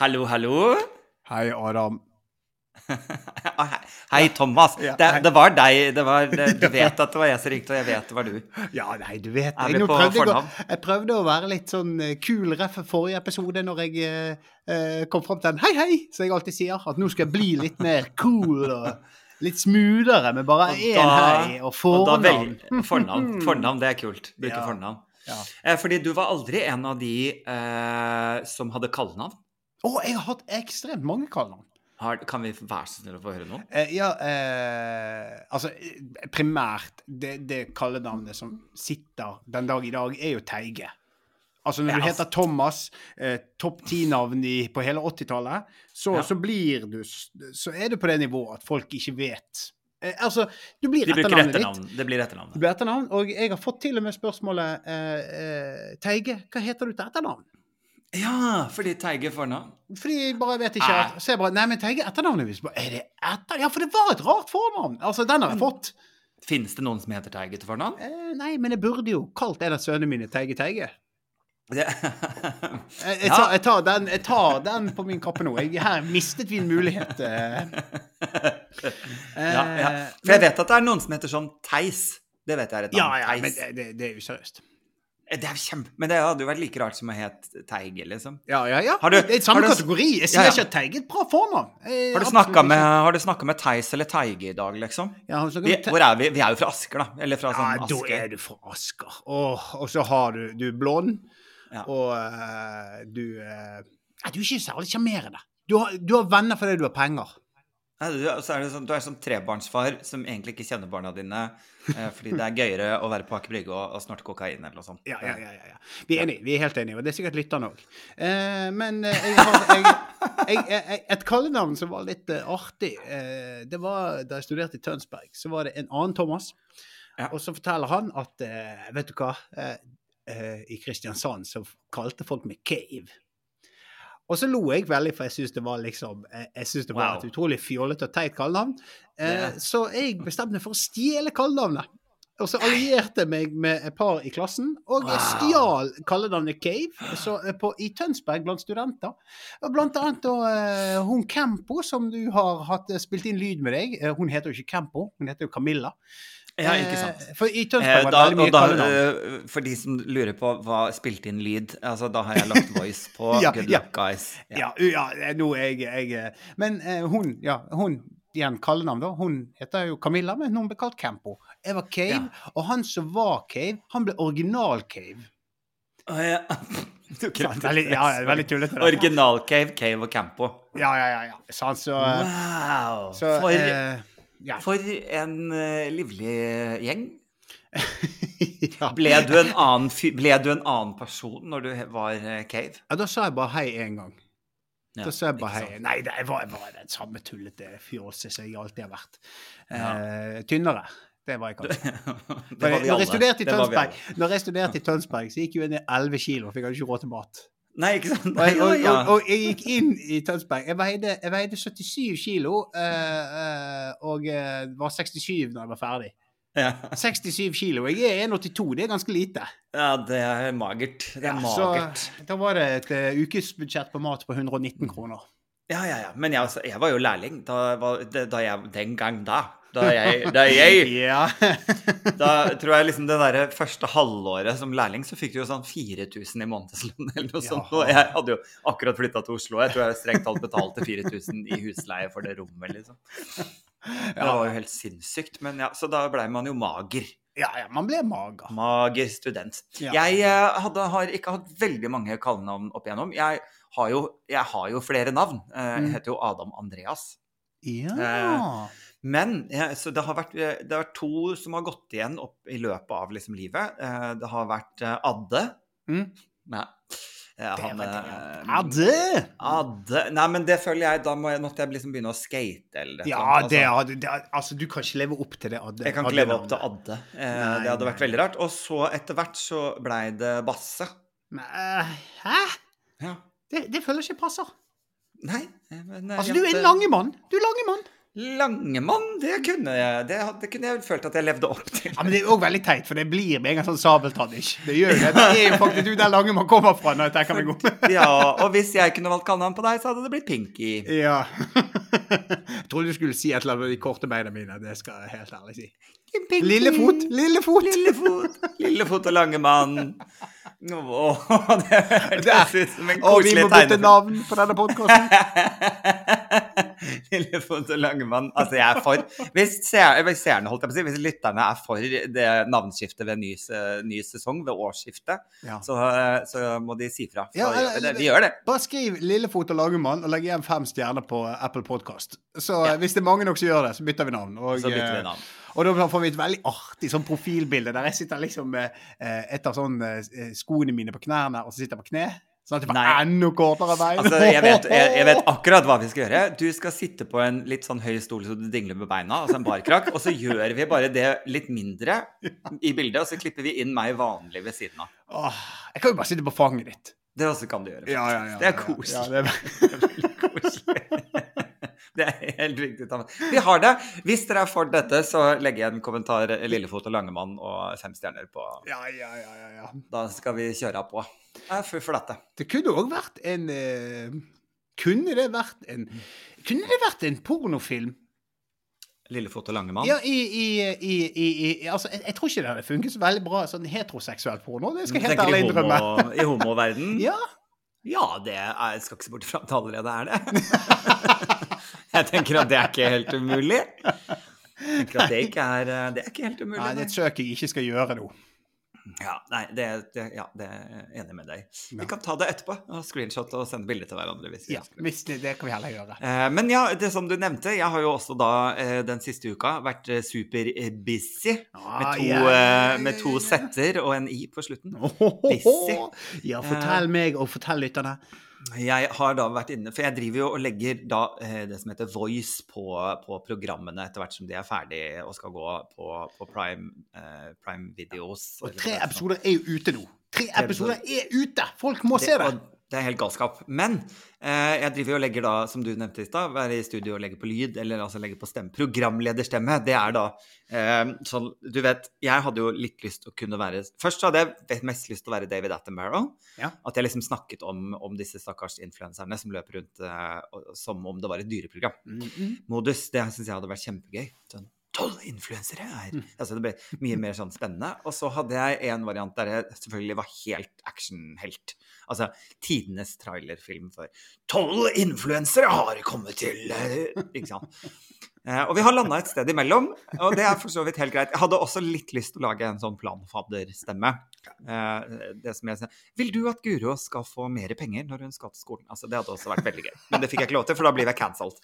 Hallo, hallo. Hei, Adam. Ah, hei- Thomas. Ja, Det, hei. det var deg. Det var, det, du vet at det var jeg som ringte, og jeg vet det var du. Ja, nei, du vet det. jeg, prøvde å, jeg prøvde å være litt sånn eh, kul ref forrige episode, når jeg eh, eh, kom fram til en hei, hei, som jeg alltid sier. At nå skal jeg bli litt mer cool og litt smoothere med bare Og én hei og Og fornavn. vel, fornavn. Fornavn, det er kult. Bruke Ja. fornavn. Ja. Eh, fordi du var aldri en av de eh, som hadde kallenavn. Å, jeg har hatt ekstremt mange kallenavn. Kan vi være så snill å få høre noen? Eh, ja, eh, altså primært det, det kallenavnet som sitter den dag i dag, er jo Teige. Altså når du Ja. heter Thomas, eh, topp ti-navn på hele 80-tallet, så, Ja. så blir du Så er du på det nivået at folk ikke vet. Eh, altså, du blir De etternavnet ditt. Det blir etternavn, og jeg har fått til og med spørsmålet eh, eh, Teige, hva heter du til etternavn? Ja, fordi Teige er fornavn. Fordi jeg bare vet ikke Nei. Så jeg bare Nei, men Teige etternavnet mitt. Er det etter... Ja, for det var et rart fornavn! Altså, den har jeg fått. Fins det noen som heter Teige til fornavn? Eh, nei, men jeg burde jo kalt en av sønnene mine Teige Teige. Det, Jeg, jeg, Ja. tar, jeg, tar den, jeg tar den på min kappe nå. Jeg, her mistet vi en mulighet. Eh, ja, ja. Eh, For jeg vet at det er noen som heter sånn Theis. Det vet jeg er et ja, navn. ja, men det, det, det er useriøst. Det er kjempe... Men det hadde jo vært like rart som å het Teige, liksom. Ja, ja, ja. Har du- det er samme har du- kategori. Jeg sier Ja, ja. ikke at Teige er et bra fornavn. Eh, Har du snakka med, med Theis eller Teige i dag, liksom? ja, har Vi, med hvor er vi? Vi er jo fra Asker, da. Eller fra Ja, sånn da er du fra Asker. Åh, og så har du Du er blond, Ja. og uh, du uh, du er ikke særlig sjarmerende. Du, har- du har venner fordi du har penger. Du, så er det sånn, du er sånn trebarnsfar som egentlig ikke kjenner barna dine, eh, fordi det er gøyere å være på Aker Brygge og, og snorte kokain eller noe sånt. Ja, ja, ja, ja. Vi er enige. Vi er helt enige, og det er sikkert lytterne òg. Eh, men eh, jeg har jeg, jeg, jeg, et kallenavn som var litt artig, eh, det var da jeg studerte i Tønsberg. Så var det en annen Thomas, Ja. og så forteller han at eh, Vet du hva? I Kristiansand så kalte folk meg Cave. Og så lo jeg veldig, for jeg syns det var liksom eh, Jeg synes det var Wow. et utrolig fjollete og teit kallenavn. Eh, Så jeg bestemte meg for å stjele kallenavnet. Og så allierte jeg meg med et par i klassen, og jeg stjal kallenavnet Cave så, eh, på, i Tønsberg blant studenter. Blant annet og, uh, hun Campo, som du har hatt, eh, spilt inn lyd med deg. Uh, hun heter jo ikke Campo, hun heter jo Camilla. Ja, ikke sant. Eh, For i Eh, Tønsberg var det veldig mye da, kallenavn. eh, for de som lurer på hva spilte inn lyd, altså da har jeg lagt voice på Ja, Good ja. Luck Guys. Ja, ja, ja nå er jeg, jeg eh, Men uh, hun, ja, hun igjen kallenavn, da. Hun heter jo Camilla, men hun ble kalt Campo. Jeg var Cave, og han som var Cave, han ble original-Cave. Å, ja. Du Sant? Veldig, ja, ja, veldig tullete. Original-Cave, Cave og Campo. Ja, ja, ja. ja. Sant, så, eh, Wow! så for, eh, ja. for en eh, livlig gjeng. ja. Ble du, en annen, ble du en annen person når du var eh, Cave? ja, da sa jeg bare hei én gang. Ja, Da sa jeg bare hei. Nei, det var bare den samme tullete fjåset som jeg alltid har vært. Ja. Eh, tynnere. Det var jeg kanskje. Det var når, jeg studerte i Tønsberg, når jeg studerte i Tønsberg, så gikk jeg jo ned 11 kilo, for jeg ikke råd til mat. Nei, ikke sant? Og jeg, og, og, og jeg gikk inn i Tønsberg. Jeg veide, jeg veide 77 kilo eh, og eh, var 67 når jeg var ferdig. Ja. 67 kilo. Jeg er 1,82. Det er ganske lite. ja, det er magert. Det er Ja, så da var det et uh, ukesbudsjett på mat på 119 kroner. Ja, ja, ja. Men jeg, altså, jeg var jo lærling da, var, da da jeg, den gang da. Da jeg, da jeg Ja. Da tror jeg liksom det der første halvåret som lærling, så fikk du jo sånn 4000 i månedslønn eller noe sånt. Og jeg hadde jo akkurat flytta til Oslo. Jeg tror jeg strengt talt betalte 4000 i husleie for det rommet, liksom. Det var jo helt sinnssykt. Men ja, så da blei man jo mager. ja, ja, man ble mager. Mager student. Ja. Jeg eh, hadde, har ikke hatt veldig mange kallenavn opp igjennom. Jeg har jo, jeg har jo flere navn. Eh, Jeg Mm. heter jo Adam Andreas. Ja. Men så det har, vært, eh, det har vært to som har gått igjen opp i løpet av liksom livet. Eh, Det har vært eh, Adde. Mm. Nei. Han, Det. Adde! Adde Nei, men det føler jeg Da må jeg, måtte jeg liksom begynne å skate eller Ja, det, altså. hadde- det, altså, du kan ikke leve opp til det Adde. Jeg kan ikke leve opp til Adde. Eh, Nei, det hadde vært veldig rart. Og så etter hvert så blei det Basse. Men, Hæ? Ja. Det, det føler jeg ikke passer. Nei, men Altså, ja, du er en lange mann. Du er langemann. Langemann, det kunne jeg det, det kunne jeg følt at jeg levde opp til. Ja, Men det er òg veldig teit, for det blir med en gang sånn sabeltann-ish. Det gjør det. Det er jo faktisk du der Langemann kommer fra, når jeg tenker meg om. Ja, og hvis jeg kunne valgt kallenavn på deg, så hadde det blitt Pinky. Ja. Jeg trodde du skulle si et eller annet med de korte beina mine. Det skal jeg helt ærlig si. Pinky. Lillefot! Lillefot! Lillefot. Lillefot og Langemann. Åh, det hørtes ut som en Og vi må bytte navn på denne podkasten. Lillefot og Langemann. Altså, jeg er for Hvis seer- seerne, holdt jeg på å si, hvis lytterne er for det navneskiftet ved ny, ny sesong, ved årsskiftet, Ja. så, så må de si fra. Ja, eller- vi gjør det. Bare skriv Lillefot og Langemann og legg igjen fem stjerner på Apple Podcast. Så Ja. hvis det er mange nok som gjør det, så bytter vi navn. Og, Så bytter vi eh, navn. Og da får vi et veldig artig sånn profilbilde der jeg sitter liksom med eh, et av sånn eh, skoene mine på knærne, og så sitter jeg på kne. Sånn at det var enda kortere bein. Altså, jeg vet, jeg, jeg vet akkurat hva vi skal gjøre. Du skal sitte på en litt sånn høy stol så du dingler med beina, altså en barkrakk, og så gjør vi bare det litt mindre i bildet, og så klipper vi inn meg vanlig ved siden av. Åh, jeg kan jo bare sitte på fanget ditt. Det også kan du gjøre. Ja, ja, ja, det er koselig. Ja, det er... Veldig koselig. Det er helt riktig. Vi har det. Hvis dere er for dette, så legger jeg en kommentar Lillefot og Langemann og fem stjerner på. ja, ja, ja, ja, ja. Da skal vi kjøre på. Jeg er for dette. Det kunne òg vært en eh, Kunne det vært en Kunne det vært en pornofilm? Lillefot og Langemann. Ja, i, i, i, i, i Altså, jeg, jeg tror ikke det hadde funket så veldig bra sånn heteroseksuell porno. Det skal jeg helt ærlig i innrømme. I homoverden? Ja. Ja, det er, jeg skal ikke se bort fra at det allerede er det. Jeg tenker at det er ikke helt umulig. Jeg tenker at det ikke er, det er ikke helt umulig. Nei, det er et søk jeg ikke skal gjøre nå. Ja, nei, det, det, ja, det er enig med deg. Ja. Vi kan ta det etterpå. og Screenshot og sende bilde til hverandre. hvis vi Ja, ønsker hvis det, det kan vi heller gjøre. Eh, Men ja, det som du nevnte, jeg har jo også da eh, den siste uka vært eh, super eh, busy. Med Ah, to, ja, eh, med to setter og en i på slutten. Busy. Ja, fortell meg og fortell lytterne. Jeg har da vært inne, for jeg driver jo og legger da eh, det som heter voice på, på programmene etter hvert som de er ferdig og skal gå på, på Prime, eh, Prime Videos. Og tre er episoder er jo ute nå. Tre episoder er ute! Folk må Det, se det. og det er helt galskap. Men eh, jeg driver jo og legger da, som du nevnte i stad, være i studio og legge på lyd, eller altså legge på stemme. Programlederstemme. Det er da eh, sånn Du vet, jeg hadde jo litt lyst til å kunne være Først så hadde jeg mest lyst til å være David Attenborough. Ja. At jeg liksom snakket om, om disse stakkars influenserne som løper rundt eh, som om det var et dyreprogram. Mhm. Modus, det syns jeg hadde vært kjempegøy. Sånn, Tolv influensere her! Mm. Altså, det ble mye mer sånn spennende. Og så hadde jeg en variant der jeg selvfølgelig var helt actionhelt. Altså tidenes trailerfilm for Tolv influensere har kommet til eh, Ikke sant. Eh, og vi har landa et sted imellom, og det er for så vidt helt greit. Jeg hadde også litt lyst til å lage en sånn planfadderstemme. Eh, det som jeg sier Vil du at Guro skal få mer penger når hun skal til skolen? Altså, det hadde også vært veldig gøy. Men det fikk jeg ikke lov til, for da blir jeg cancelled.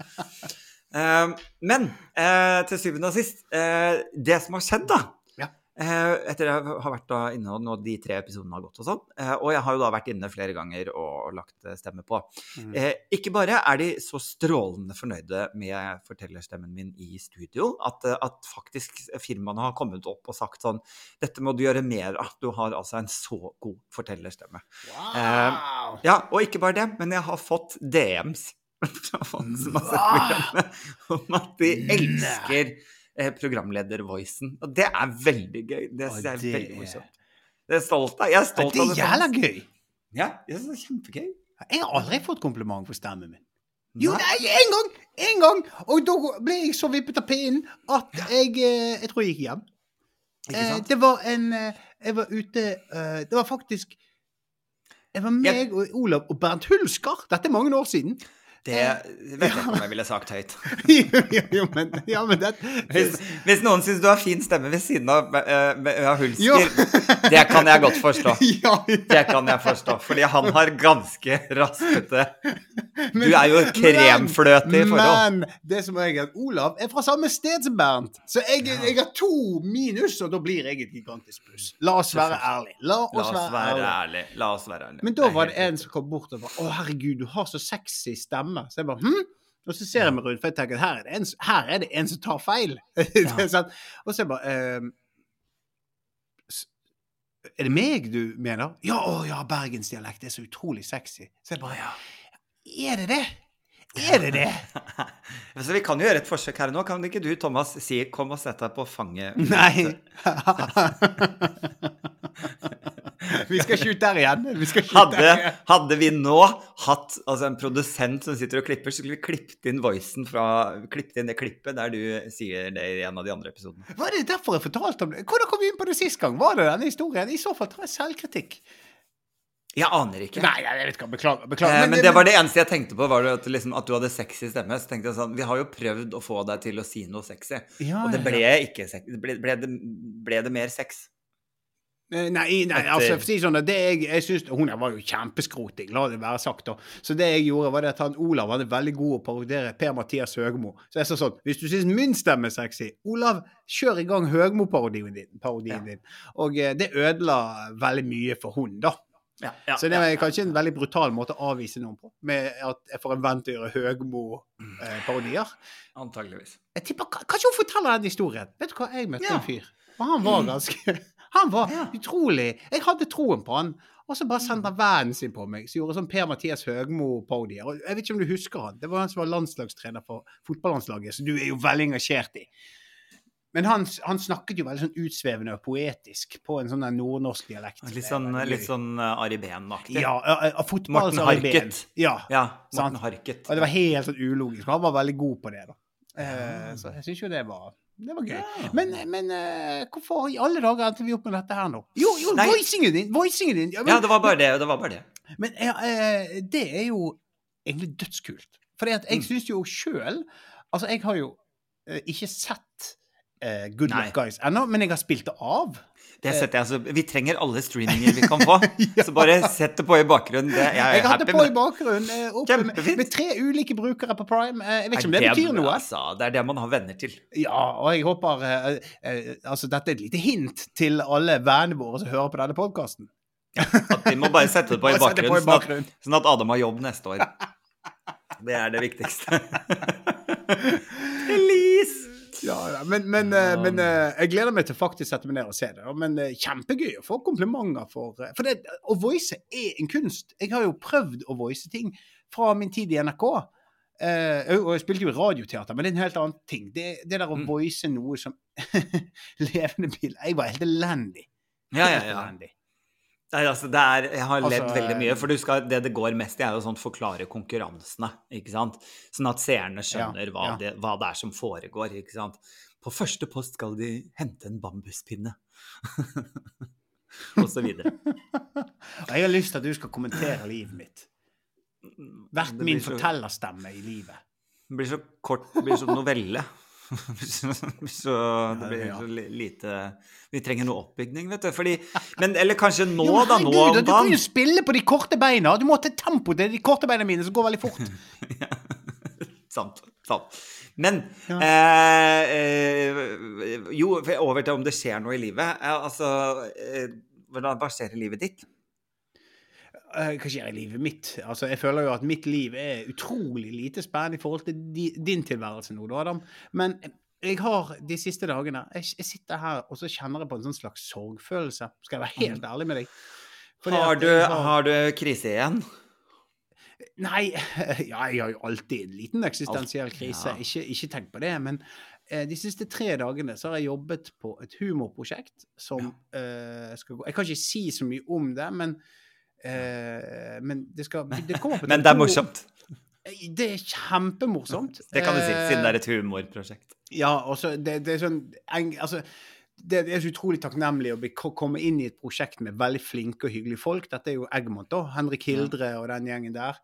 Eh, men eh, til syvende og sist, eh, det som har skjedd, da Ja. eh, Etter jeg har vært da inne og nå de tre episodene har gått og sånn, eh, og jeg har jo da vært inne flere ganger og, lagt eh, stemme på. mm. Eh, ikke bare er de så strålende fornøyde med fortellerstemmen min i studio, at, eh, at faktisk firmaene har kommet opp og sagt sånn Dette må du gjøre mer av. Du har altså en så god fortellerstemme. Wow! Ja, og ikke bare det, men jeg har fått DMs fra folk som har sett programmet, om at de elsker eh, programleder-voicen. Og det er veldig gøy. Det syns jeg er veldig morsomt. Det er stolt av. Jeg er stolt av det Det er jævla gøy. Ja, jeg synes det er kjempegøy. Jeg har aldri fått kompliment for stemmen min. Jo, Nei. en gang! En gang! Og da ble jeg så vippet av pinnen at jeg eh, Jeg tror jeg gikk hjem. Eh, det var en eh, Jeg var ute Det var faktisk Jeg var meg og Olav og Bernt Hulsker. Dette er mange år siden. Det vet jeg ikke om jeg ville sagt høyt. jo, jo, jo, men, ja, men det, Hvis, hvis noen syns du har fin stemme ved siden av uh. Hulsker, det kan jeg godt forstå. ja, Det kan jeg forstå, fordi han har ganske raspete Du er jo kremfløte i forhold. Men det som er at Olav er fra samme sted som Bernt. Så jeg, jeg har to minus, og da blir jeg et gigantisk pluss. La oss være ærlige. La oss, La oss være, være ærlige. Ærlig. La oss være ærlige. Men da var det en som kom bort og var Å, herregud, du har så sexy stemme. Så jeg bare Hm? Og så ser jeg meg rundt, for jeg tenker at her er det en, er det en som tar feil. Er og så jeg bare ehm, Er det meg du mener? Ja, å ja, bergensdialekt er så utrolig sexy. Så jeg bare ja. Er det det? Er det det? Så vi kan jo gjøre et forsøk her nå. Kan ikke du, Thomas, si 'kom og sett deg på fanget'? Nei. vi skal skyte der igjen. Vi Hadde, der igjen. hadde vi nå hatt altså, en produsent som sitter og klipper, så skulle vi klippet inn voicen fra Klippet inn det klippet der du sier det i en av de andre episodene. Var det derfor jeg fortalte om det? Hvordan kom vi inn på det sist gang? Var det denne historien? I så fall tar jeg selvkritikk. Jeg aner ikke. Nei, jeg vet ikke. Beklager. beklager. Eh, men det var det eneste jeg tenkte på, var at, liksom, at du hadde sexy stemme. Så tenkte jeg sånn, Vi har jo prøvd å få deg til å si noe sexy, Ja, og det ble ja. ikke sexy. Ble, ble, det, ble det mer sex? Eh, Nei, nei altså, for å si det sånn, det jeg, jeg synes, Hun var jo kjempeskroting, la det være sagt. da. Så det jeg gjorde, var det at han Olav var veldig god å parodiere Per-Mathias Høgmo. Så jeg sa sånn Hvis du syns min stemme er sexy, Olav, kjør i gang Høgmo-parodien din. Parodien Ja. din. Og eh, det ødela veldig mye for hun, da. Ja, ja, Så det ja. kanskje en veldig brutal måte å avvise noen på. Med at jeg får en venn til å gjøre Høgmo-parodier. Antageligvis. Jeg tipper, Kanskje hun forteller den historien. Vet du hva, jeg møtte en fyr, og han var ganske Han var Ja. utrolig Jeg hadde troen på han. Og så bare sendte han vennen sin på meg, som gjorde sånn Per-Mathias Høgmo-parodier. Jeg vet ikke om du husker han. Det var han som var landslagstrener for fotballandslaget, så du er jo veldig engasjert i. Men han, han snakket jo veldig sånn utsvevende og poetisk på en sånn nordnorsk dialekt. Litt sånn, litt sånn uh, Ari Behn-aktig. Ja, fotball Morten. Harket. Ja. Ja, Morten Harket. Og det var helt sånn ulogisk. Han var veldig god på det, da. Eh, så jeg syns jo det var det var gøy. Ja. Men, men uh, hvorfor i alle dager endte vi opp med dette her nå? Jo, jo, Nei. voicingen din! Voicingen din! Ja, men, Ja, det var bare det. Det var bare det. men eh, det er jo egentlig dødskult. For jeg Mm. syns jo sjøl Altså, jeg har jo uh, ikke sett eh, Good Nei. Luck Guys ennå, men jeg har spilt det av. Det setter jeg, altså, vi trenger alle streaminger vi kan få, så bare sett det på i bakgrunnen. Det, jeg Jeg hadde på i bakgrunnen eh, oppe med, med tre ulike brukere på Prime. Eh, jeg vet ikke om det Er betyr noe. Altså, det er det man har venner til. Ja, og jeg håper uh, uh, Altså, dette er et lite hint til alle vennene våre som hører på denne podkasten. At vi må bare sette det på i bakgrunnen, bakgrunnen, sånn at, sånn at Adam har jobb neste år. Det er det viktigste. Ja, men, men, eh, men eh, jeg gleder meg til faktisk sette meg ned og se det. Men eh, kjempegøy å få komplimenter for For det, å voice er en kunst. Jeg har jo prøvd å voice ting fra min tid i NRK. Uh, og jeg spilte jo radioteater, men det er en helt annen ting. Det, det der å Mm. voice noe som levende bil Jeg var helt elendig. Ja, ja, ja. Nei, altså, det er, jeg har ledd Altså, veldig mye, for du skal, det det går mest i, er jo sånn forklare konkurransene, ikke sant? Sånn at seerne skjønner hva, ja. Det, hva det er som foregår, ikke sant? På første post skal de hente en bambuspinne. Og så videre. Jeg har lyst til at du skal kommentere livet mitt. Vært min så- fortellerstemme i livet. Det blir så kort, det blir så novelle. Så, så, det blir Ja. så lite Vi trenger noe oppbygning, vet du. Fordi Men eller kanskje nå, Jo, da. Nå om dagen. Du kan jo spille på de korte beina. Du må ha tempo til de korte beina mine, som går veldig fort. Sant. sant. Men Ja. eh, eh, Jo, over til om det skjer noe i livet. Eh, altså eh, hvordan, Hva skjer i livet ditt? Eh, Hva skjer i livet mitt? Altså, Jeg føler jo at mitt liv er utrolig lite spennende i forhold til din tilværelse nå, Adam. Men jeg har de siste dagene jeg, jeg sitter her og så kjenner jeg på en sånn slags sorgfølelse. Skal jeg være helt ærlig med deg? Har du, har... har du krise igjen? Nei, ja, jeg har jo alltid en liten eksistensiell krise. Ja. Ikke, ikke tenk på det. Men eh, de siste tre dagene så har jeg jobbet på et humorprosjekt som eh, skal gå Jeg kan ikke si så mye om det, men eh, men det skal det på Men det er morsomt. Det er kjempemorsomt. Det kan du si, siden det er Eh, et humorprosjekt. Ja, også, det, det er sånn Altså, det, det er så utrolig takknemlig å bli, komme inn i et prosjekt med veldig flinke og hyggelige folk. Dette er jo Egmont, da. Henrik Hildre og den gjengen der.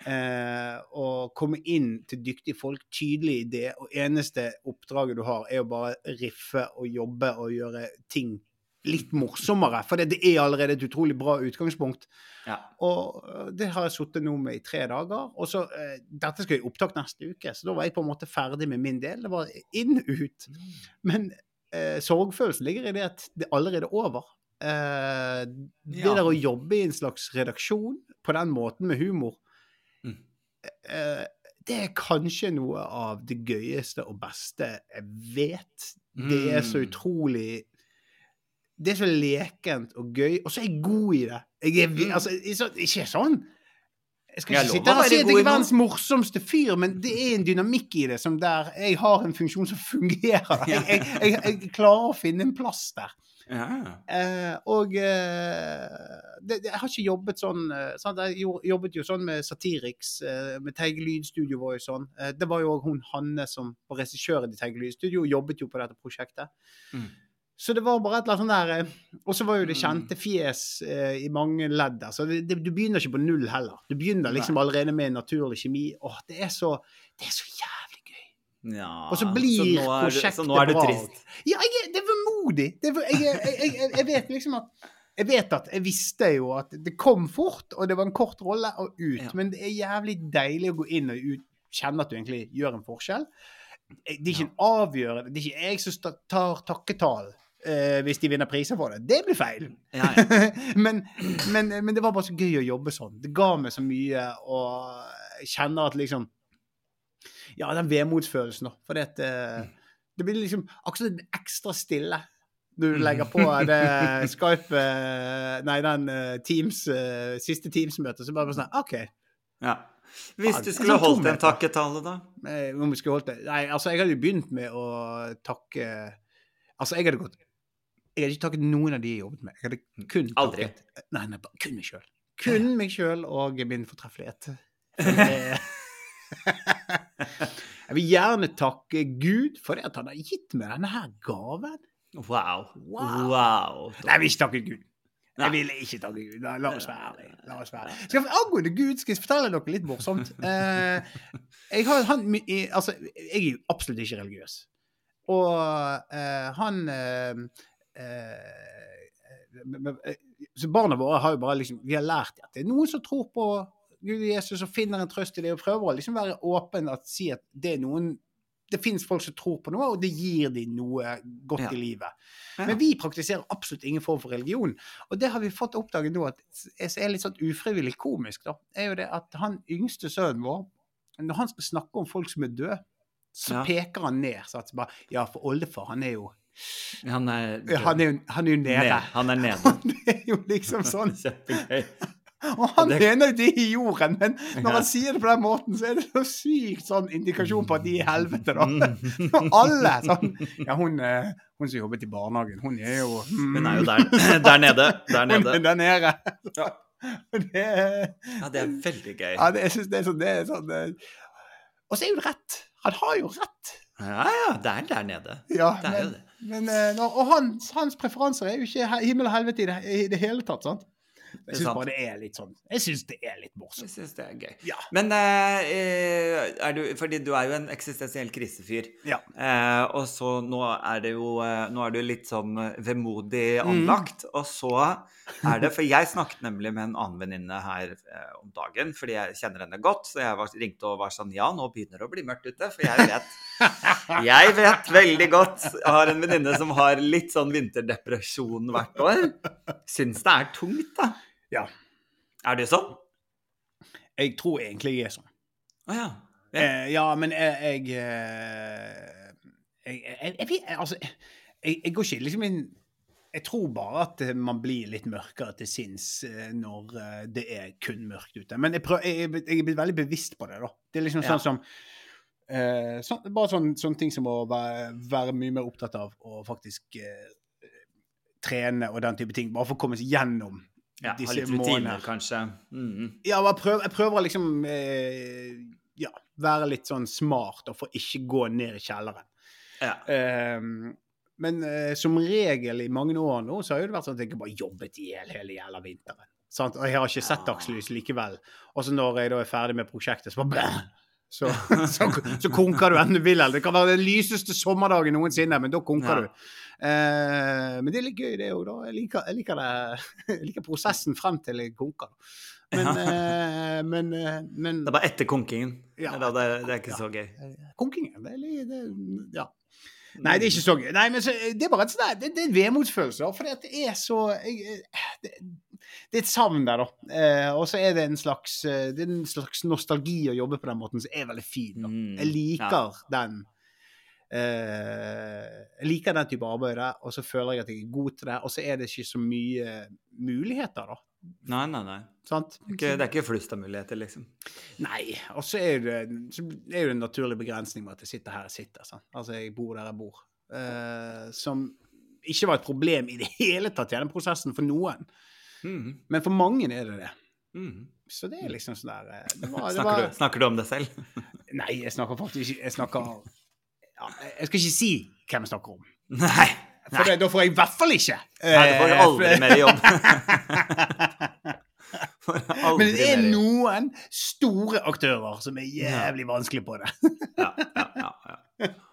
Eh, og komme inn til dyktige folk, tydelig idé, og eneste oppdraget du har, er å bare riffe og jobbe og gjøre ting litt morsommere. For det, det er allerede et utrolig bra utgangspunkt. Ja. Og øh, det har jeg sittet nå med i tre dager. Og så, eh, Dette skal i opptak neste uke, så da var jeg på en måte ferdig med min del. Det var inn, ut. Men eh, sorgfølelsen ligger i det at det er allerede er over. Eh, det Ja. der å jobbe i en slags redaksjon på den måten med humor, Mm. eh, det er kanskje noe av det gøyeste og beste jeg vet. Det er så Mm. utrolig Det er så lekent og gøy, og så er jeg god i det. Jeg er, Mm. altså, ikke så- ikke sånn Jeg skal ikke jeg sitte her og si at jeg er verdens morsomste fyr, men det er en dynamikk i det som der jeg har en funksjon som fungerer. Jeg, jeg, jeg, jeg klarer å finne en plass der. Ja. Eh, og eh, det, jeg har ikke jobbet sånn eh, sant? Jeg jobbet jo sånn med Satiriks, eh, med Teige Lydstudio var jo sånn. Eh, det var jo òg hun Hanne som var regissøren i Teige Lydstudio, jobbet jo på dette prosjektet. Mm. Så det var bare et eller annet sånn der eh, Og så var jo det kjente fjes eh, i mange ledd der. Så det, du begynner ikke på null heller. Du begynner liksom allerede med naturlig kjemi. Åh, det er så, det er så jævlig gøy. ja. Og så blir så prosjektet Så nå er du trist. Ja, jeg, det er vemodig. Jeg, jeg, jeg, jeg, jeg vet liksom at jeg vet at jeg visste jo at det kom fort, og det var en kort rolle, og ut. Ja. Men det er jævlig deilig å gå inn og ut, kjenne at du egentlig gjør en forskjell. Det er ikke en avgjørende Det er ikke jeg som tar takketalen eh, hvis de vinner priser for det. Det blir feil. Ja, ja. men, men, men det var bare så gøy å jobbe sånn. Det ga meg så mye, å kjenne at liksom Ja, den vemodsfølelsen, da. For det, eh, det blir liksom akkurat en ekstra stille når du legger på det Skype eh, Nei, den eh, Teams siste Teams-møtet, så bare sånn OK. ja. Hvis du skulle holdt en takketale, da? Om vi skulle holdt det Nei, altså, jeg hadde jo begynt med å takke Altså, jeg hadde gått Jeg hadde ikke takket noen av de jeg jobbet med. Jeg hadde kun Aldri. takket Nei, nei, bare kun meg sjøl. Kun meg sjøl og min fortreffelighet. Jeg vil gjerne takke Gud for det at han har gitt meg denne her gaven. Wow. Wow. wow. Nei, jeg vil ikke takke Gud. Nei. Jeg vil ikke takke Gud. La, la oss være ærlige. Angående Gud skal jeg fortelle dere litt morsomt. Eh, jeg, har, han, altså, jeg er jo absolutt ikke religiøs. Og eh, han eh, Så barna våre har jo bare liksom Vi har lært at det er noen som tror på Gud og Jesus og finner en trøst i det, og prøver å liksom være åpen og si at det er noen det finnes folk som tror på noe, og det gir dem noe godt Ja. i livet. Men vi praktiserer absolutt ingen form for religion. Og det har vi fått oppdaget nå, at er litt sånn ufrivillig komisk, da, er jo det at han yngste sønnen vår, når han skal snakke om folk som er døde, så Ja. peker han ned. Så at bare, ja, for oldefar, han er jo Han er Han er han er jo nede. ned. Han er nede. Han er jo liksom sånn. Kjempegøy. Og han det- mener jo det i jorden, men når Ja. han sier det på den måten, så er det så sykt sånn indikasjon på at de er i helvete, da. Mm. Og alle sånn Ja, hun, eh, hun som jobbet i barnehagen, hun er jo mm, Hun er jo der, der nede. Der Hun er der nede. Ja. Det Ja, det er veldig gøy. Ja, det, jeg synes det er sånn, det er sånn eh, Og så er jo det rett. Han har jo rett. Ja, ja, det er der nede. Ja, Det er jo det. men eh, Og hans, hans preferanser er jo ikke himmel og helvete i det, i det hele tatt, sant? Jeg syns bare det er litt sånn Jeg syns det er litt morsomt. Jeg syns det er gøy. Ja. Men eh, er du Fordi du er jo en eksistensiell krisefyr. Ja. Eh, og så nå er det jo eh, Nå er du litt sånn vemodig Mm. anlagt. Og så er det For jeg snakket nemlig med en annen venninne her eh, om dagen, fordi jeg kjenner henne godt. Så jeg var, ringte og var sånn Ja, nå begynner det å bli mørkt ute. For jeg vet Jeg vet veldig godt. Jeg har en venninne som har litt sånn vinterdepresjon hvert år. Syns det er tungt, da. Ja. Er det sånn? Jeg tror egentlig jeg er sånn. Å ja. Ja. Eh, ja, men jeg Jeg, eh, jeg, jeg, jeg, altså, jeg, går ikke liksom inn Jeg tror bare at eh, man blir litt mørkere til sinns eh, når det er kun mørkt ute. Men jeg, prøver, jeg, jeg er blitt veldig bevisst på det, da. Det er liksom Ja. sånn som eh, sånn, Bare sånn, sånne ting som å være, være mye mer opptatt av å faktisk eh, trene og den type ting. Bare for å komme seg gjennom Ja, ha disse litt rutiner, månedene. kanskje. Mm. Ja, jeg prøver, jeg prøver liksom eh, ja, være litt sånn smart og for ikke gå ned i kjelleren. Ja. Ehm, men eh, som regel i mange år nå, så har det vært sånn at jeg bare jobbet i hjel hele jævla vinteren. Sant? Og jeg har ikke sett dagslys likevel. Og så når jeg da er ferdig med prosjektet, så bare blæh, så, så, så konker du enten du vil. Eller det kan være den lyseste sommerdagen noensinne, men da konker Ja. du. Eh, men det er litt gøy, det òg, da. Jeg liker, jeg, liker jeg liker prosessen frem til jeg konker. Men, eh, men, eh, men Det er bare etter konkingen. Ja. Det, det, det er ikke Ja. så gøy. Konkingen, det er litt det, Ja. Nei, det er ikke så gøy. Nei, men så, det er bare et sånt det, det er en vemodsfølelse. For det er så jeg, det, det er et savn der, da. Eh, og så er det en slags eh, Det er en slags nostalgi å jobbe på den måten som er veldig fin. Da. Mm, Jeg liker ja. den eh, Jeg liker den type arbeid, og så føler jeg at jeg er god til det. Og så er det ikke så mye muligheter, da. Nei, nei, nei. Sant? Ikke, det er ikke flust av muligheter, liksom. Nei. Og så er det, så er det en naturlig begrensning med at jeg sitter her jeg sitter. Sant? Altså, jeg bor der jeg bor. Eh, som ikke var et problem i det hele tatt i den prosessen for noen. Mhm. Men for mange er det det. Mm. Så det er liksom sånn der eh, det var, det Snakker, var, du, snakker du om det selv? Nei, jeg snakker faktisk ikke Jeg snakker ja, Jeg skal ikke si hvem jeg snakker om. Nei. For det, da får jeg i hvert fall ikke. Nei, du får eh, aldri for- mer jobb. Får Men det er noen store aktører som er jævlig vanskelig på det. Ja, ja, ja, ja.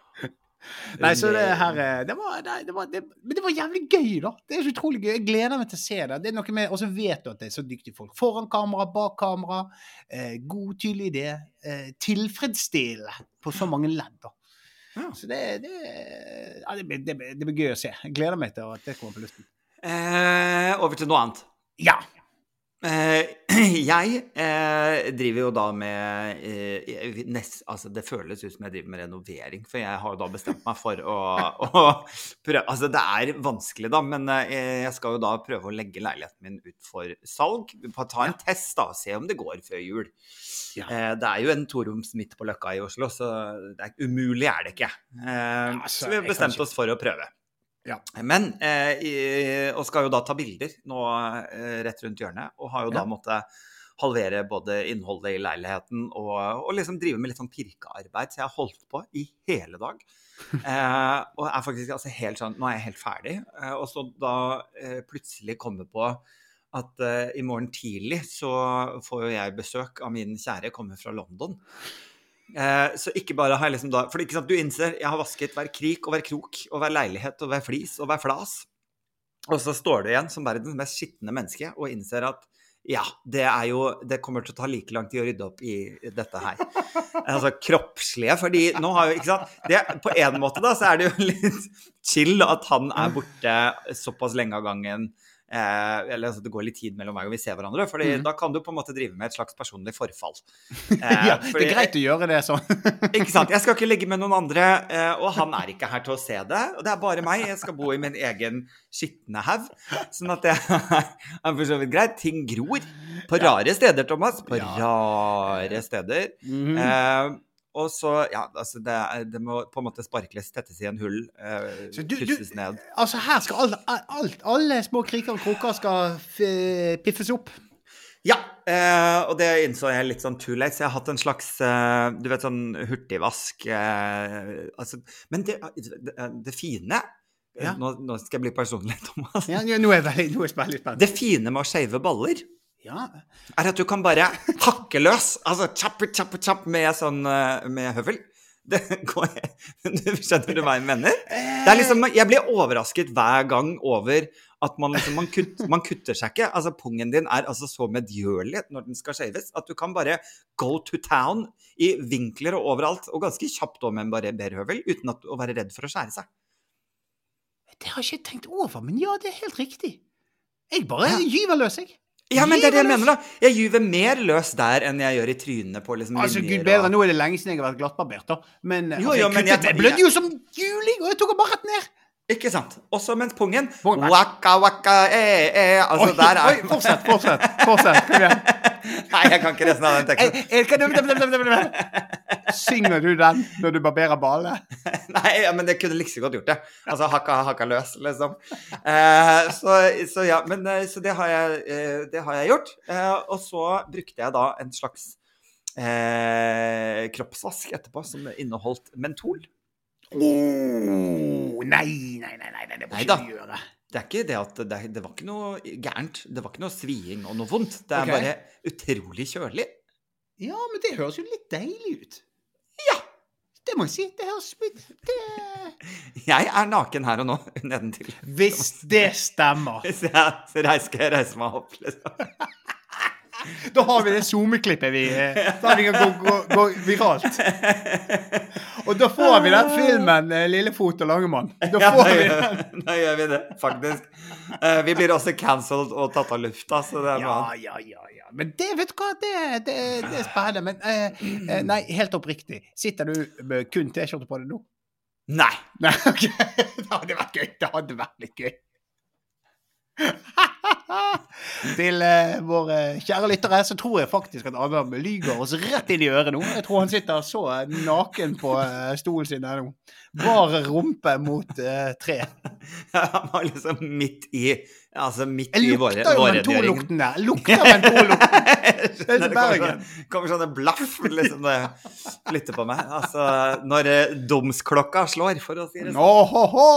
Nei, så det her eh, det var, det var, det, Men det var jævlig gøy, da. Det er så utrolig gøy. Jeg gleder meg til å se det. Det er noe med, Og så vet du at det er så dyktige folk. Foran kamera, bak kamera. Eh, god, tydelig idé. Eh, tilfredsstillende på så mange ledd, da. Ja. Så det, det, ja, det, det, blir- det blir gøy å se. Jeg gleder meg til at det kommer på luften. Eh, over til noe annet. Ja. Eh, jeg eh, driver jo da med eh, nest, altså Det føles ut som jeg driver med renovering, for jeg har jo da bestemt meg for å, å prøve Altså, det er vanskelig, da, men jeg skal jo da prøve å legge leiligheten min ut for salg. Ta en test, da, og se om det går før jul. Ja. Eh, det er jo en toroms midt på Løkka i Oslo, så det er, umulig er det ikke. Eh, altså, så vi har bestemt oss for å prøve. Ja. Men eh, Og skal jo da ta bilder nå eh, rett rundt hjørnet, og har jo da Ja. måttet halvere både innholdet i leiligheten og, og liksom drive med litt sånn pirkearbeid. Så jeg har holdt på i hele dag. Eh, og er faktisk altså helt sånn Nå er jeg helt ferdig. Eh, og så da eh, plutselig komme på at eh, i morgen tidlig så får jo jeg besøk av min kjære, kommer fra London. Eh, så ikke bare har jeg liksom da For ikke sant, du innser jeg har vasket hver krik og hver krok og hver leilighet og hver flis og hver flas. Og så står du igjen som verdens mest skitne menneske og innser at ja, det er jo Det kommer til å ta like lang tid å rydde opp i dette her. Altså kroppslige, fordi nå har jo Ikke sant. Det, på en måte, da, så er det jo litt chill at han er borte såpass lenge av gangen. Eh, eller altså, det går litt tid mellom hver gang vi ser hverandre, Fordi mm. da kan du på en måte drive med et slags personlig forfall. Eh, ja, det er greit å gjøre det sånn. ikke sant? Jeg skal ikke ligge med noen andre, eh, og han er ikke her til å se det. Og det er bare meg. Jeg skal bo i min egen skitne haug. Sånn at det er for så vidt greit. Ting gror. På rare steder, Thomas. På Ja. rare steder. Mhm. Eh, og så, ja, altså det, det må på en måte sparkles, tettes i en hull, eh, du- pusses ned. Altså, her skal alle, alt, alle små kriker og kroker skal f piffes opp. Ja, eh, og det innså jeg litt sånn too late, så jeg har hatt en slags eh, du vet, sånn hurtigvask eh, altså, Men det, det, det fine Ja. nå, nå skal jeg bli personlig, Thomas. Ja, ja, nå er jeg veldig, nå er jeg veldig spent. Det fine med å shave baller Ja. er at du kan bare hakke løs. Altså chapp, chapp, chapp med sånn eh, med høvel. Det går Du Skjønner du hva jeg mener? Det er liksom, jeg blir overrasket hver gang over at man, liksom, man, kutt, man kutter seg ikke. Altså, Pungen din er altså så medgjørlig når den skal shaves, at du kan bare go to town i vinkler og overalt, og ganske kjapt òg med en barberhøvel, uten at, å være redd for å skjære seg. Det har jeg ikke tenkt over, men ja, det er helt riktig. Jeg bare Ja. gyver løs, jeg. Ja, men det er det jeg mener, da. Jeg gyver mer løs der enn jeg gjør i trynet på liksom Altså, linjer gud bedre, og- nå er det lenge siden jeg har vært glattbarbert, da. Men, Jo, altså, jo, jeg, men jeg- jeg blødde jo som juling, og jeg tok den bare rett ned. Ikke sant? Også mens pungen Pungen Waka, waka, eh, eh. Altså, oi, der er oi, fortsett, fortsett. fortsett. Kom igjen. Nei, jeg kan ikke resten av den Eh, teksten. Synger du den når du barberer ballene? Nei, ja, men jeg kunne like så godt gjort det. Altså hakka, hakka løs, liksom. Eh, så, så ja, men eh, så det har jeg, eh, det har jeg gjort. Eh, og så brukte jeg da en slags eh, kroppsvask etterpå som inneholdt mentol. Oh, nei, nei, nei, nei, det må ikke du gjøre. Det det at det, det var ikke noe gærent. Det var ikke noe sviing og noe vondt. Det er okay. bare utrolig kjølig. Ja, men det høres jo litt deilig ut. Det må jeg si. Det høres ut det... Jeg er naken her og nå nedentil. Hvis det stemmer. Så jeg så skal jeg reise meg opp, liksom. Da har vi det SoMe-klippet vi eh, Da vi kan gå, gå, gå viralt. Og da får vi den filmen eh, 'Lillefot og Langemann'. Da Ja, får da vi gjør, den. da gjør vi det, faktisk. Eh, vi blir også cancelled og tatt av lufta, så det er bra. Ja, ja, ja. ja. Men det, vet du hva, det, det, det er spennende. Men eh, nei, helt oppriktig. Sitter du med kun T-skjorte på deg nå? Nei. Nei, okay. Det hadde vært gøy. Det hadde vært litt gøy. Til eh, våre kjære lyttere så tror jeg faktisk at Adam lyger oss rett inn i øret nå. Jeg tror han sitter så naken på eh, stolen sin her nå. Bar rumpe mot eh, tre. Han var liksom midt i Altså midt Jeg i våre lukter jo vårrengjøringen. mentolukten der. Jeg Lukter mentolukten. Det er kommer Bergen. sånne, kommer sånne blaff liksom det flytter på meg. Altså, når eh, domsklokka slår, for å si det sånn. Åhåhå.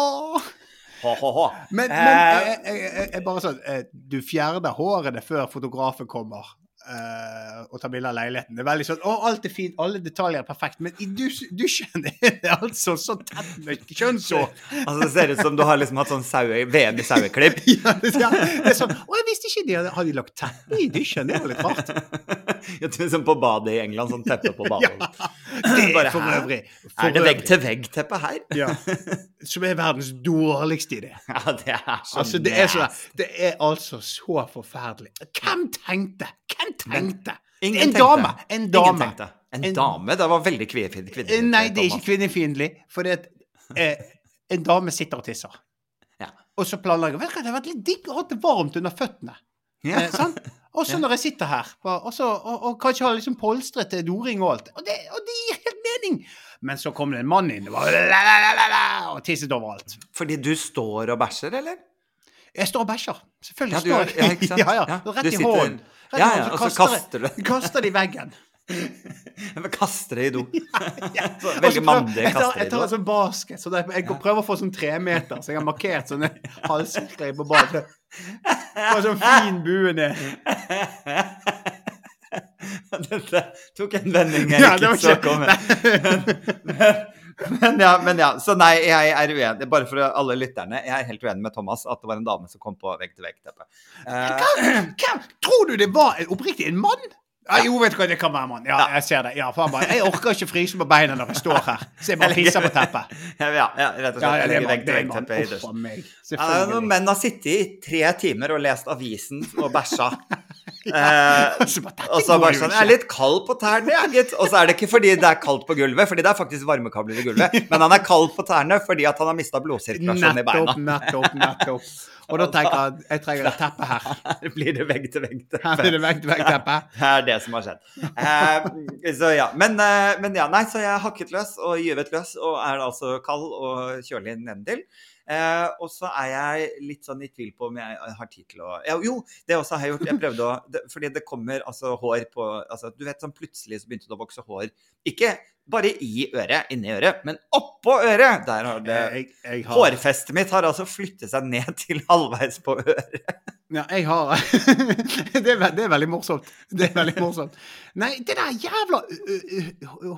Men, men Eh, jeg, jeg, jeg, jeg bare sånn eh, Du fjerner hårene før fotografen kommer Uh, og tar bilde av leiligheten. Det er veldig sånn Å, alt er fint, alle detaljer er perfekt. Men i dus, dusjen er det altså så tett med kjønnshår. altså, det ser ut som du har liksom hatt sånn saue, VM i saueklipp. Ja, det, er- det er sånn Å, jeg visste ikke de hadde, hadde lagt teppe i dusjen. Det var litt rart. ja, som på badet i England, sånn teppe på badet. Det er Bare, for øvrig for Er det vegg-til-vegg-teppe her? Ja. Som er verdens dårligste idé. Ja, det er så Altså, det er, så, det er altså så forferdelig. Hvem tenkte? Hvem tenkte? Ingen en tenkte. dame. En Ingen dame. tenkte. En, En- dame? Det var veldig kvinne, kvinne, Eh, Nei, det er ikke kvinnefiendtlig. For det at eh, en dame sitter og tisser. Ja. Og så planlegger Vet du hva, det har vært litt digg å ha det varmt under føttene. Ja. Eh, sånn? Og så Ja. når jeg sitter her, og, og, og, kanskje har liksom polstret doring og alt. Og det, og det gir helt mening. Men så kom det en mann inn og, bare, tisset overalt. Fordi du står og bæsjer, eller? Jeg står og bæsjer. Selvfølgelig Ja, du står jeg. ja, ja, ja. Rett du i hånden. Ja, ja, og så kaster du. kaster det i veggen. Jeg kaster kaste det i do. Ja, ja. Veldig prøver- kaster jeg tar, do. jeg tar en sånn basket, så det, jeg prøver å få sånn tremeter, så jeg har markert sånne halssirkler på badet. Få sånn fin bue ned. Dette tok en vending jeg Ja, ikke så komme. Men, ja, men ja, så nei, jeg er uenig. Bare for alle lytterne, jeg er helt uenig med Thomas at det var en dame som kom på vegg-til-vegg-teppet. Uh, tror du det var? En- Oppriktig en mann? Ja, jo, vet du hva, det kan være mann. Ja, jeg ser det. Ja, bare, Jeg orker ikke fryse på beina når jeg står her, så jeg bare pisser på teppet. ja, rett og slett. Ja, det er mann. Uff a meg. Selvfølgelig. Ja, menn har sittet i tre timer og lest avisen og bæsja. Eh, Og så bare, sånn. Jeg er litt kald på tærne, jeg, gitt. Og så er det ikke fordi det er kaldt på gulvet, fordi det er faktisk varmekabler i gulvet. Men han er kald på tærne fordi at han har mista blodsirkulasjonen i beina. Nettopp, nettopp. Og da tenker jeg at jeg trenger et teppe her. Her blir det vegg til vegg. Her blir det vegg-til-vegg-teppe. Det er det som har skjedd. Eh, så ja. Men, eh, men ja, nei, så jeg er hakket løs og gyvet løs og er altså kald og kjølig nedentil. Eh, og så er jeg litt sånn i tvil på om jeg har tid til å ja, Jo, det også har jeg gjort. Jeg prøvde å det, Fordi det kommer altså hår på altså, Du vet sånn plutselig så begynte det å vokse hår. Ikke bare i øret, inni øret, men oppå øret! Der har det Jeg, jeg har, Hårfestet mitt har altså flyttet seg ned til halvveis på øret. Ja, jeg har det, er, det er veldig morsomt. Det er veldig morsomt. Nei, det der jævla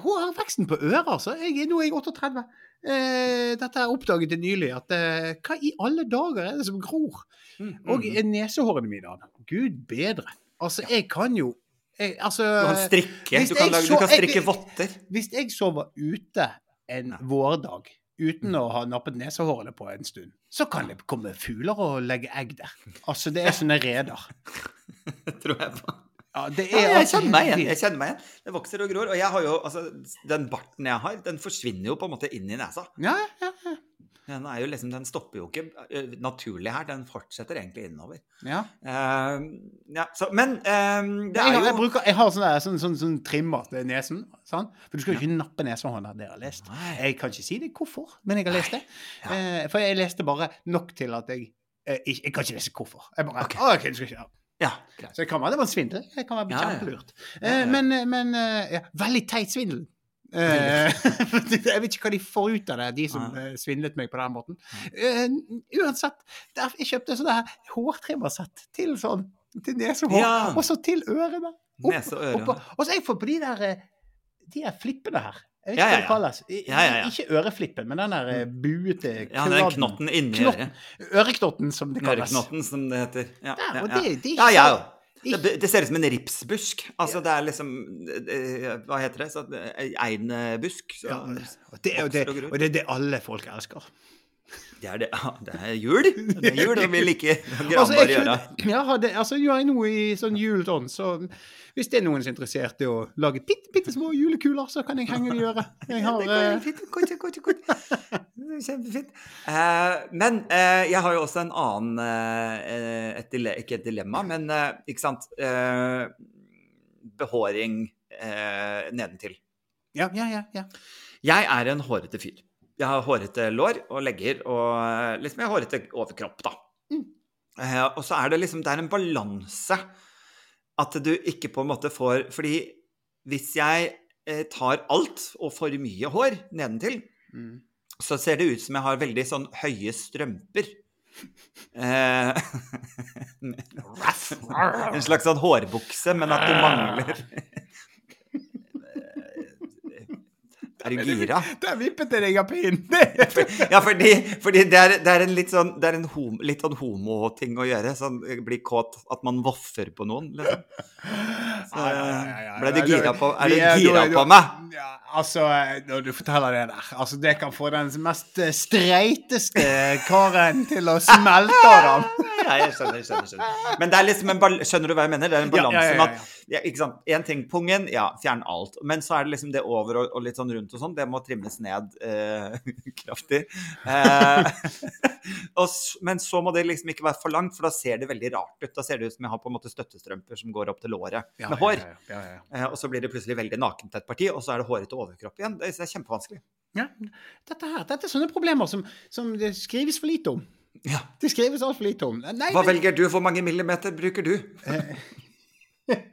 hårveksten på øret, altså. Jeg, nå er jeg 38. Eh, dette har jeg oppdaget nylig. At, eh, hva i alle dager er det som gror? Og Mm. og nesehårene mine. Gud bedre. Altså, jeg kan jo jeg, altså, Du kan strikke. Du kan, lage, så- du kan strikke jeg- votter. Hvis jeg sover ute en vårdag uten å ha nappet nesehårene på en stund, så kan det komme fugler og legge egg der. Altså, det er sånne reder. tror jeg på. Ja, det Ja, er jeg altså kjenner meg igjen. jeg kjenner meg igjen. Det vokser og gror. Og jeg har jo, altså, den barten jeg har, den forsvinner jo på en måte inn i nesa. Ja, ja, ja. Den, er jo liksom, den stopper jo ikke eh, naturlig her, den fortsetter egentlig innover. ja. Uh, ja, så, men uh, det Jeg, er har- jeg, jo bruker, jeg har sånn, der, sånn, sånn, sånn trimmer til nesen. Sånn? For du skal jo ikke nappe nesehånda, det har jeg lest. Nei. Jeg kan ikke si det hvorfor, men jeg har lest det. Ja. Eh, for jeg leste bare nok til at jeg eh, ikke, Jeg kan ikke lese hvorfor. Jeg bare, Ok. Okay, du skal ikke, ja. Greit. Så det kan være det var en svindel. Det kan være kjempelurt. Eh, men men eh, ja, veldig teit svindel. Eh, jeg vet ikke hva de får ut av det, de som ja. svindlet meg på den måten. Eh, uansett, der, jeg kjøpte sånne hårtrimmersett til sånn til nesehår, Ja. og så til ørene. Opp- Nese og ørene. Opp, Og så jeg får på de der eh, de der flippene her. Jeg vet Ja, ikke hva det kalles. I- Ja, ja, ja. Ikke øreflippen, men den der eh, buete Ja, den knotten inni øret. Øreknotten, som det kalles. Øreknotten, som det heter. Ja, Ja, ja, og ja. det, det ja, ikke ja. Det, det ser ut som en ripsbusk. Altså, det er liksom eh, Hva heter det? Eh. Så, Ja, og det, og det er det alle folk elsker. Det er, det, ja, det er jul. Det er jul, og vi liker Altså, gjøre. ja, hadde, altså, jeg er noe i sånn ånd, så hvis det er noen som er interessert i å lage bitte, bitte små julekuler, så kan jeg henge det i øret. Jeg har Det eh. Det Kjempefint. Eh, men eh, jeg har jo også en annen et dile Ikke et dilemma, men ikke sant eh, Behåring eh, nedentil. Ja, ja, ja. ja. Jeg er en hårete fyr. Jeg har hårete lår og legger og liksom jeg har hårete overkropp, da. Mm. Eh, og så er det liksom Det er en balanse at du ikke på en måte får Fordi hvis jeg eh, tar alt og for mye hår nedentil, Mm. så ser det ut som jeg har veldig sånn høye strømper. Eh, en slags sånn hårbukse, men at du mangler Er du gira? Der vippet jeg deg av pinnen! Ja, fordi, fordi det, er, det er en litt sånn, det er en hom, litt sånn homoting å gjøre. Sånn bli kåt At man voffer på noen, liksom. Så, ble du gira på Er du er- gira på meg? Ja, altså, når du forteller det der Altså, det kan få den mest eh, streiteste karen til å smelte av dem. Ja, jeg skjønner, jeg skjønner, skjønner. Men det er liksom en bal skjønner du hva jeg mener? Det er en balanse med at? En ting, pungen, ja, fjern alt. Men så er det liksom det over og, og litt sånn rundt og sånn, det må trimmes ned eh, kraftig. Eh, og, men så må det liksom ikke være for langt, for da ser det veldig rart ut. Da ser det ut som jeg har på en måte støttestrømper som går opp til låret med hår. Ja, ja, ja, ja. Eh, og så blir det plutselig veldig nakent et parti, og så er det hårete overkropp igjen. Det er kjempevanskelig. Ja, dette her, dette er sånne problemer som, som det skrives for lite om. Ja. Det skrives altfor lite om. Nei, Hva men- velger du? Hvor mange millimeter bruker du?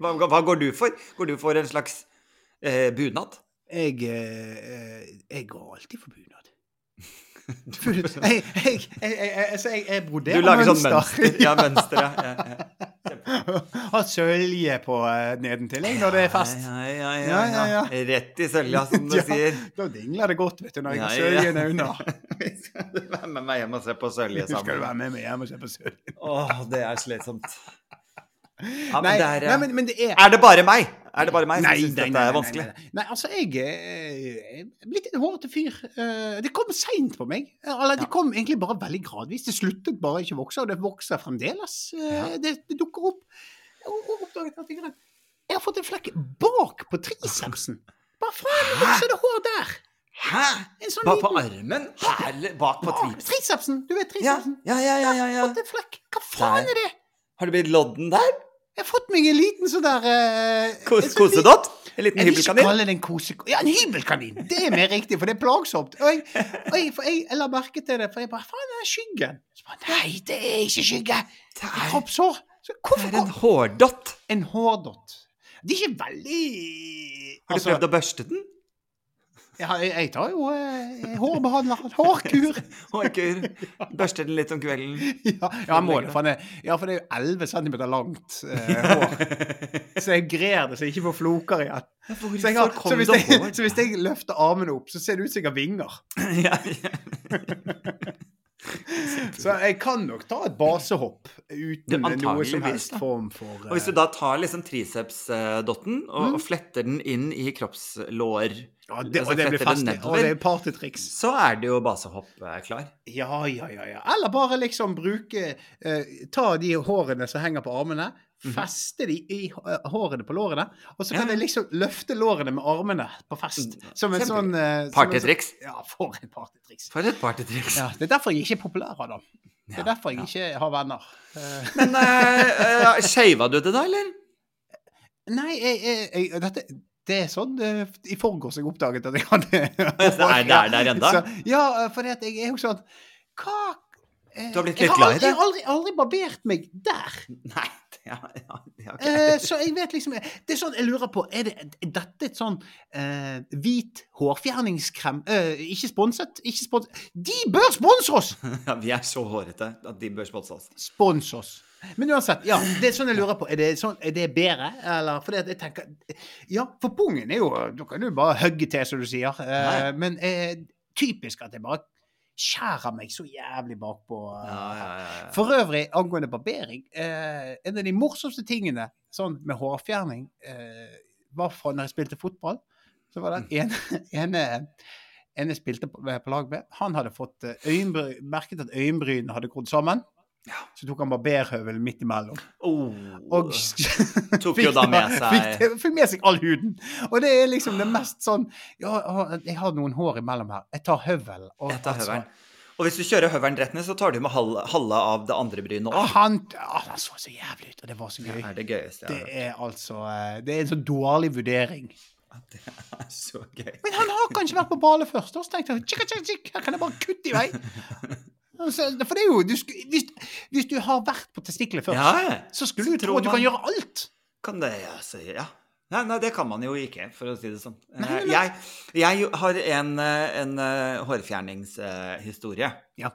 Hva, hva går du for? Går du for en slags eh, bunad? Jeg, eh, jeg går alltid for bunad. jeg, jeg, jeg, jeg, altså, jeg, jeg Du lager sånn mønster. Ja, mønster, ja. Har sølje på uh, nedentil når det er fest. Ja, ja, ja. Rett i sølja, som du sier. Da dingler det godt, vet du, når jeg har Ja, ja. søljen unna. Skal du være med meg hjem og se på sølje Skal du sammen? være med meg hjem og se på søljen? Åh, det er slitsomt. Ja, men Nei, det er, nei, men, men det er er det bare meg? Er det bare meg som Nei, syns nei, dette nei, er vanskelig? Nei, nei. nei, altså, jeg eh, er blitt en hårete fyr. Eh, Det kom seint på meg. Eller det kom egentlig bare veldig gradvis. Det sluttet bare ikke å vokse, og det vokser fremdeles. Eh. Det, det dukker opp. Jeg har oppdaget at jeg, jeg har fått en flekk bak på tricepsen. Bare faen, Hæ? vokser det hår der? Hæ? Sånn Bare på armen? Her, bak på trips? tricepsen! Du vet tricepsen. ja, ja, ja, ja, ja. Fått en flekk. Hva faen Der. er det? Har det blitt lodden der? Jeg har fått meg en liten sånn der uh, Kos kosedott? En liten Jeg vil ikke kalle det en kose... Ja, en hybelkanin! Det er mer riktig, for det er plagsomt. Og jeg, og jeg, for jeg, jeg la merke til det, for jeg bare Faen, det er skyggen. Så bare, Nei, det er ikke skygge! Det er kroppshår. Så Det er en hårdott. En hårdott. Det er ikke veldig Har du prøvd å børste den? Ja, jeg, jeg tar jo eh, hårbehandler. Hårkur. Hårkur. Børster den litt om kvelden. Ja, ja, må det. For det, ja, for det er jo 11 cm langt eh, hår. Så jeg grer det så jeg ikke får floker igjen. Så, jeg har, så, hvis jeg, så hvis jeg løfter armene opp, så ser det ut som jeg har vinger. ja, ja. Så jeg kan nok ta et basehopp uten noe som helst form for Og hvis du eh, da tar liksom tricepsdotten og, og fletter den inn i kroppslår, ja, det, altså Og det blir fast. Og det er partytriks. så er det jo basehopp eh, klar. Ja, ja, ja, ja. Eller bare liksom bruke uh, Ta de hårene som henger på armene, feste de i eh, hårene på lårene, og så kan Mhm. Ja. jeg liksom løfte lårene med armene på fest. Mm, Som en sånn uh, Partytriks. sånn- Ja, for et partytriks. For et partytriks. Ja, det er derfor jeg ikke er populær, Adam. Det er Ja, derfor jeg ikke har venner. Eh, Men uh, shava du det da, eller? Nei, jeg, jeg, jeg, dette, det er sånn i forgårs jeg oppdaget at jeg hadde det er- det er der enda? Ja, for jeg er jo sånn Hva Du har blitt litt glad i det? Jeg har aldri, aldri barbert meg der. Nei, har ja, okay. Eh, så jeg vet liksom Det er sånn jeg lurer på Er, det, er dette et sånn eh, hvit hårfjerningskrem? Eh, ikke sponset? Ikke sponset. De bør sponse oss! Ja, vi er så hårete at de bør sponse oss. Spons oss. Men uansett, ja, det er sånn jeg lurer på. Er det, sånn, er det bedre? Eller fordi at jeg tenker Ja, for pungen er jo Da kan du bare hugge til, som du sier. Eh, men eh, typisk at jeg bare skjærer meg så jævlig bakpå. eh. Ja, ja, ja. For øvrig, angående barbering, eh, en av de morsomste tingene sånn med hårfjerning eh, var fra når jeg spilte fotball. Så var det en, en, en jeg spilte på, på lag med, han hadde fått eh, merket at øyenbrynene hadde grodd sammen. Ja. Så tok han barberhøvelen midt imellom. Oh. Og Tok jo da med seg fikk, fikk med seg all huden. Og det er liksom det mest sånn Ja, jeg har noen hår imellom her. Jeg tar høvelen. og Jeg tar altså, høvelen. Og hvis du kjører høvelen rett ned, så tar du med halve, halve av det andre brynet òg. Han, han så så jævlig ut, og det var så gøy. Det er det gøyeste Det jeg har hørt. er altså eh, Det er en så dårlig vurdering. Det er så gøy. Men han har kanskje vært på Bale først, og så tenkte han tjik, tjik, tjik, her kan jeg bare kutte i vei. For det er jo du, hvis, hvis du har vært på testikler først, Ja, så skulle du tro at du man- kan gjøre alt. kan det jeg si, Ja. Nei, nei, det kan man jo ikke, for å si det sånn. Nei, Eh. Jeg, jeg har en, eh, en eh, hårfjerningshistorie. Ja.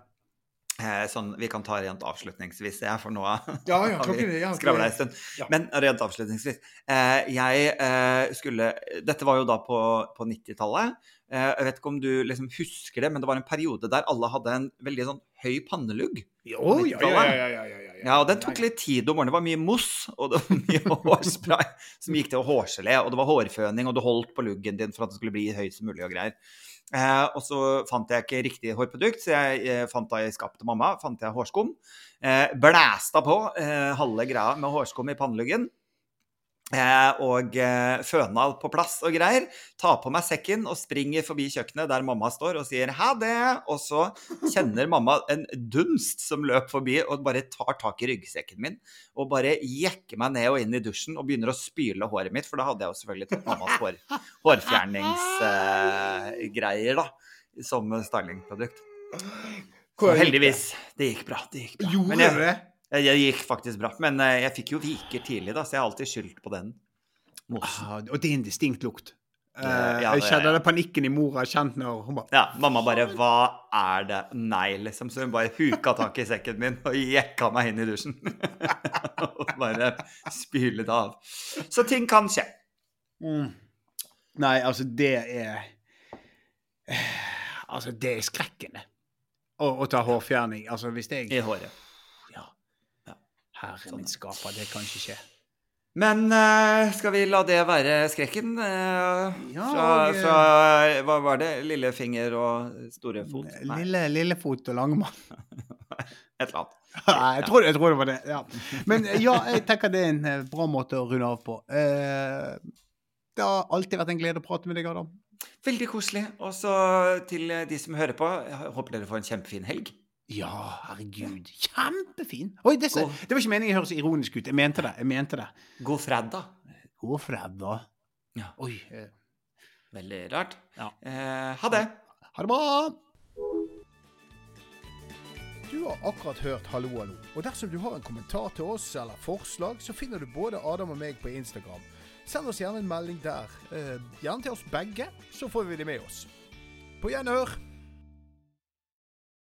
Eh, Sånn, vi kan ta rent avslutningsvis, jeg, for nå Ja, ja, har vi ja, skravla en stund. Ja. Men rent avslutningsvis. Eh, jeg eh, skulle Dette var jo da på, på 90-tallet. Eh, jeg vet ikke om du liksom husker det, men det var en periode der alle hadde en veldig sånn høy pannelugg. Jo, ja, ja, ja, ja, ja, og den tok litt tid om morgenen. Det var mye moss, og det var mye hårspray som gikk til hårgelé, og det var hårføning, og du holdt på luggen din for at det skulle bli høy som mulig og greier. Eh, og så fant jeg ikke riktig hårprodukt, så jeg eh, fant da i skapet til mamma fant jeg hårskum. Eh, blæsta på eh, halve greia med hårskum i panneluggen. Eh, og eh, føna på plass og greier. Tar på meg sekken og springer forbi kjøkkenet der mamma står og sier ha det. Og så kjenner mamma en dunst som løp forbi og bare tar tak i ryggsekken min og bare jekker meg ned og inn i dusjen og begynner å spyle håret mitt, for da hadde jeg jo selvfølgelig tatt mammas hår, hårfjerningsgreier, da, som stylingprodukt. Så heldigvis. Det gikk bra. Det gikk bra. Gjorde jeg, det? jeg, jeg gikk faktisk bra. Men eh, jeg fikk jo viker tidlig, da, så jeg har alltid skyldt på den. Ah, og det er en distinkt lukt. Eh, ja, jeg det- kjenner den panikken i mora kjent når hun bare Ja, mamma bare 'Hva er det?' Nei, liksom. Så hun bare huka tak i sekken min og jekka meg inn i dusjen. og bare spylet av. Så ting kan skje. mm. Nei, altså, det er eh, Altså, det er skrekkende å, å ta hårfjerning. Altså, hvis jeg I håret. Herre Sånn. min skaper, det kan ikke skje. Men uh, skal vi la det være skrekken? Uh, Ja, fra, eh, fra Hva var det? Lillefinger og store fot? Lille, lillefot og langmann. et eller annet. Ja, jeg tror, jeg tror det var det. ja. Men ja, jeg tenker det er en bra måte å runde av på. Uh, det har alltid vært en glede å prate med deg, Adam. Veldig koselig. Og så til de som hører på, jeg håper dere får en kjempefin helg. Ja, herregud. Kjempefin. Oi, det, det var ikke meningen å høres ironisk ut. Jeg mente det. jeg mente det. God fredag. God fredag. Ja. Oi. Veldig rart. Ja. Eh, ha det. Ha det bra! Du har akkurat hørt Hallo, hallo. Og dersom du har en kommentar til oss eller forslag, så finner du både Adam og meg på Instagram. Send oss gjerne en melding der. Eh, gjerne til oss begge, så får vi det med oss. På gjenhør!